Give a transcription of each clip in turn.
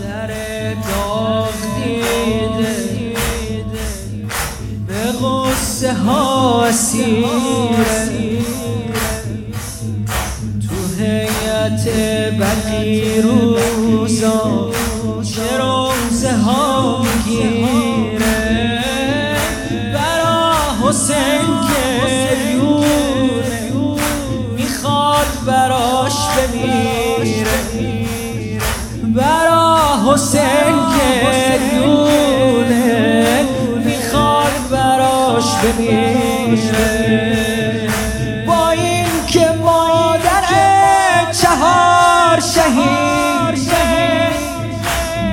مادر داغ دیده به غصه ها اسیره. تو هیئت بقی روزا. چه روزه ها می‌گیره. برا حسین گریونه می‌خواد براش بمیره. برا حسین گریونه می‌خواد براش بمیره. با این که مادر چهار شهید.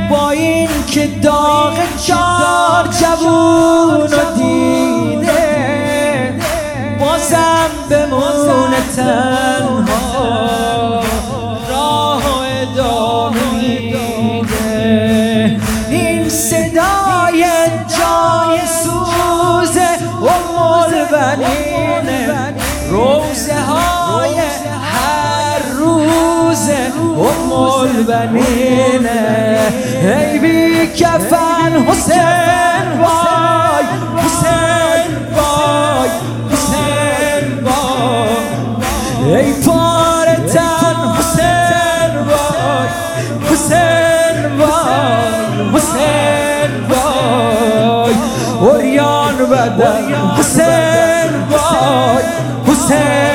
با این که داغ چار جوون رو دیده. بازم بمونه تنها ام البنینه ای بی کفن حسین وای حسین وای حسین وای. ای پاره تن حسین وای حسین وای حسین وای. اوریان بدن حسین وای حسین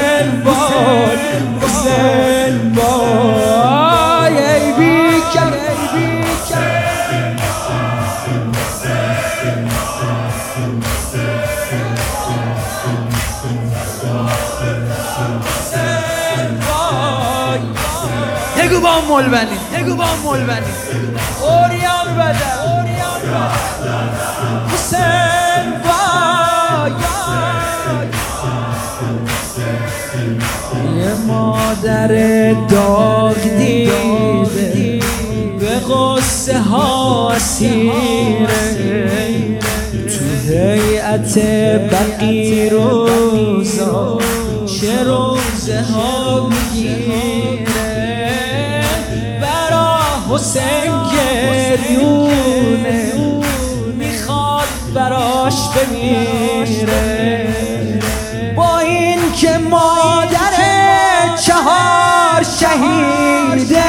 بگو با ملبنی بگو با ملبنی اوریان بدن اوریان بدن حسین وای یه مادر داغ دیده به غصه ها اسیره تو هیئت بقی روزا چه روزه ها می‌گیره حسین گریونه می‌خواد براش بمیره با این که مادر چهار شهیده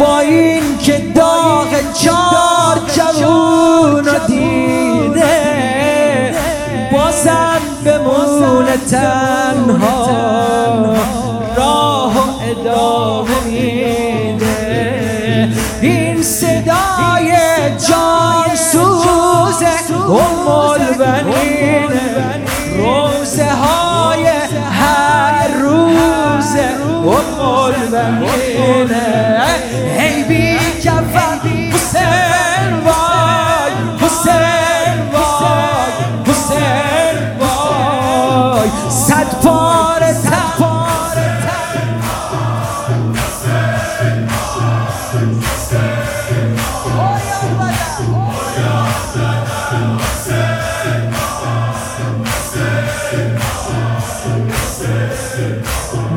با این که داغ چار جوون رو دیده بازم بمونه تنها. این صدای جان ام البنینه روزه های هر روزه ام البنینه ای بی کفن حسین وای حسین وای حسین وای. صد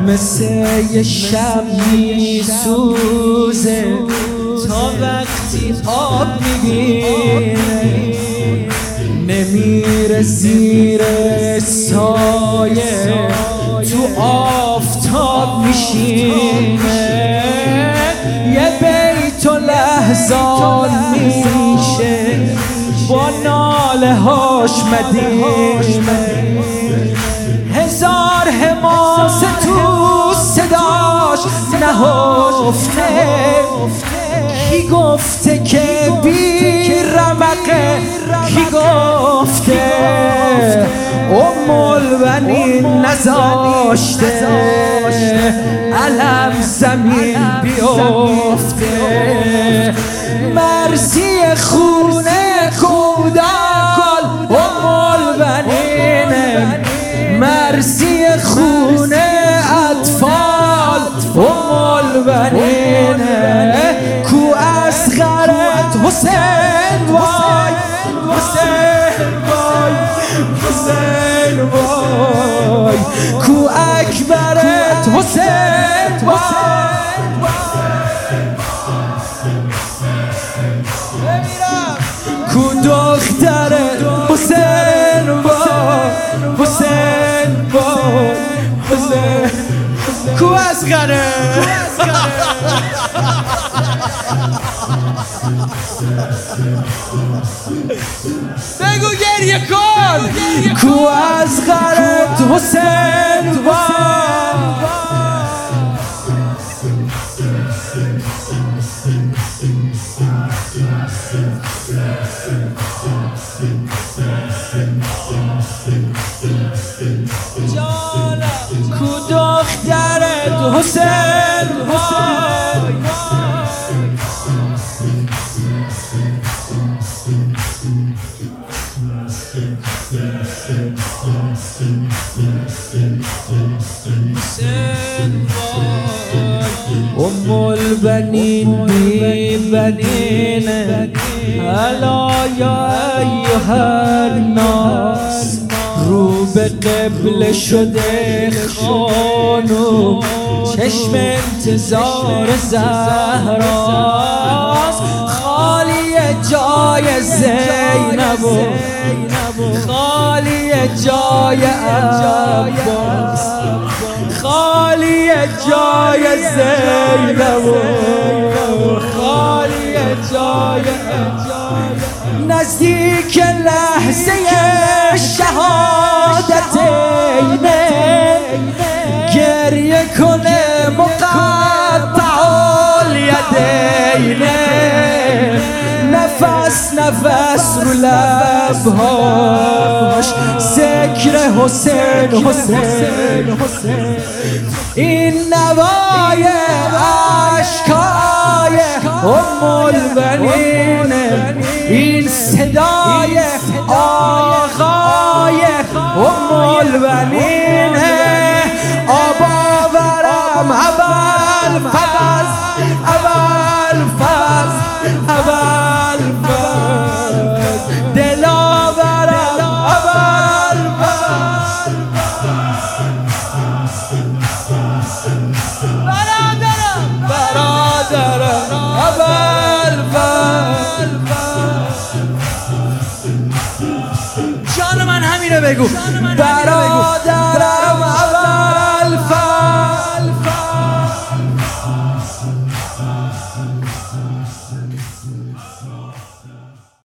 مثل یه شب میسوزه. تا وقتی آب می‌بینه نمیره زیر سایه. تو آفتاب میشینه. یه بیت و لحظان میشه. با ناله هاش مدینه. نهفته کی گفته که بی رمقه کی گفته؟ ام البنین نزاشته علم زمین بیفته. مرزی خونه کودال ام البنینه مرزی حسین وای. کو اکبرت حسین وای. کو دخترت حسین وای. حسین وای. کو از Pega o dinheiro, کو اسقرت حسین وای کو دخترت حسین. ام البنین بی بنین الا یا ایها الناس رو به قبل شده خانوم چشم انتظار زهراست جای زینب و خالی جای عباس. خالی جای زینب و خالی جای نزدیک لحظه شهادتینه نفس رو لبهاش. ذکر حسین حسین این نوای عشقای ام البنین این صدای آقای ام البنین آباورم جان من همینه بگو برادرم